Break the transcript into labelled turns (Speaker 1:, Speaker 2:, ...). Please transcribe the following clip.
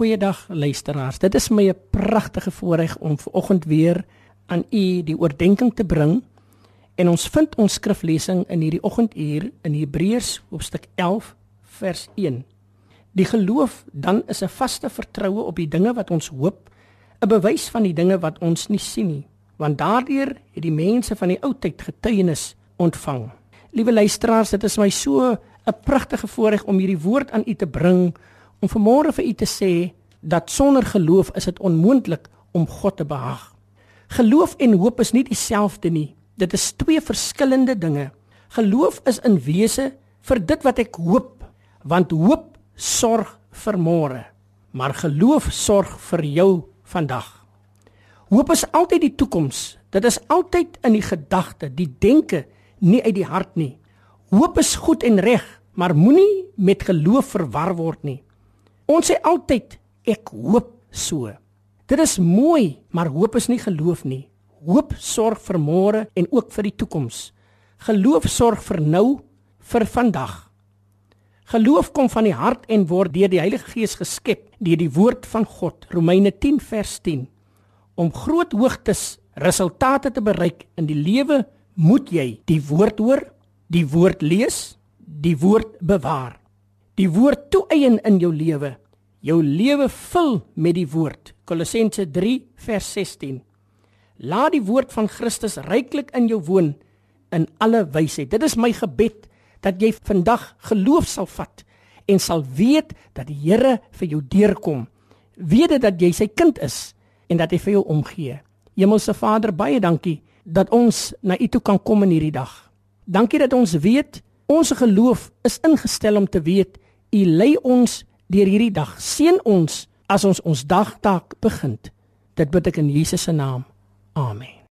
Speaker 1: Goeiedag luisteraars. Dit is my 'n pragtige voorreg om vanoggend weer aan u die oordeenking te bring. En ons vind ons skriflesing in hierdie oggenduur in Hebreërs hoofstuk 11 vers 1. Die geloof dan is 'n vaste vertroue op die dinge wat ons hoop, 'n bewys van die dinge wat ons nie sien nie, want daardeur het die mense van die ou tyd getuienis ontvang. Liewe luisteraars, dit is my so 'n pragtige voorreg om hierdie woord aan u te bring om vanmôre vir u te sê dat sonder geloof is dit onmoontlik om God te behaag. Geloof en hoop is nie dieselfde nie. Dit is twee verskillende dinge. Geloof is in wese vir dit wat ek hoop, want hoop sorg vir môre, maar geloof sorg vir jou vandag. Hoop is altyd die toekoms. Dit is altyd in die gedagte, die denke, nie uit die hart nie. Hoop is goed en reg, maar moenie met geloof verwar word nie. Ons sê altyd ek hoop so. Dit is mooi, maar hoop is nie geloof nie. Hoop sorg vir môre en ook vir die toekoms. Geloof sorg vir nou, vir vandag. Geloof kom van die hart en word deur die Heilige Gees geskep deur die woord van God. Romeine 10 vers 10. Om groot hoogtes, resultate te bereik in die lewe, moet jy die woord hoor, die woord lees, die woord bewaar die woord toeëien in jou lewe. Jou lewe vul met die woord. Kolossense 3 vers 16. Laat die woord van Christus ryklik in jou woon in alle wysheid. Dit is my gebed dat jy vandag geloof sal vat en sal weet dat die Here vir jou deurkom. Weet dat jy sy kind is en dat hy vir jou omgee. Hemelse Vader, baie dankie dat ons na U toe kan kom in hierdie dag. Dankie dat ons weet ons geloof is ingestel om te weet U lei ons deur hierdie dag. Seën ons as ons ons dagtaak begin. Dit bid ek in Jesus se naam. Amen.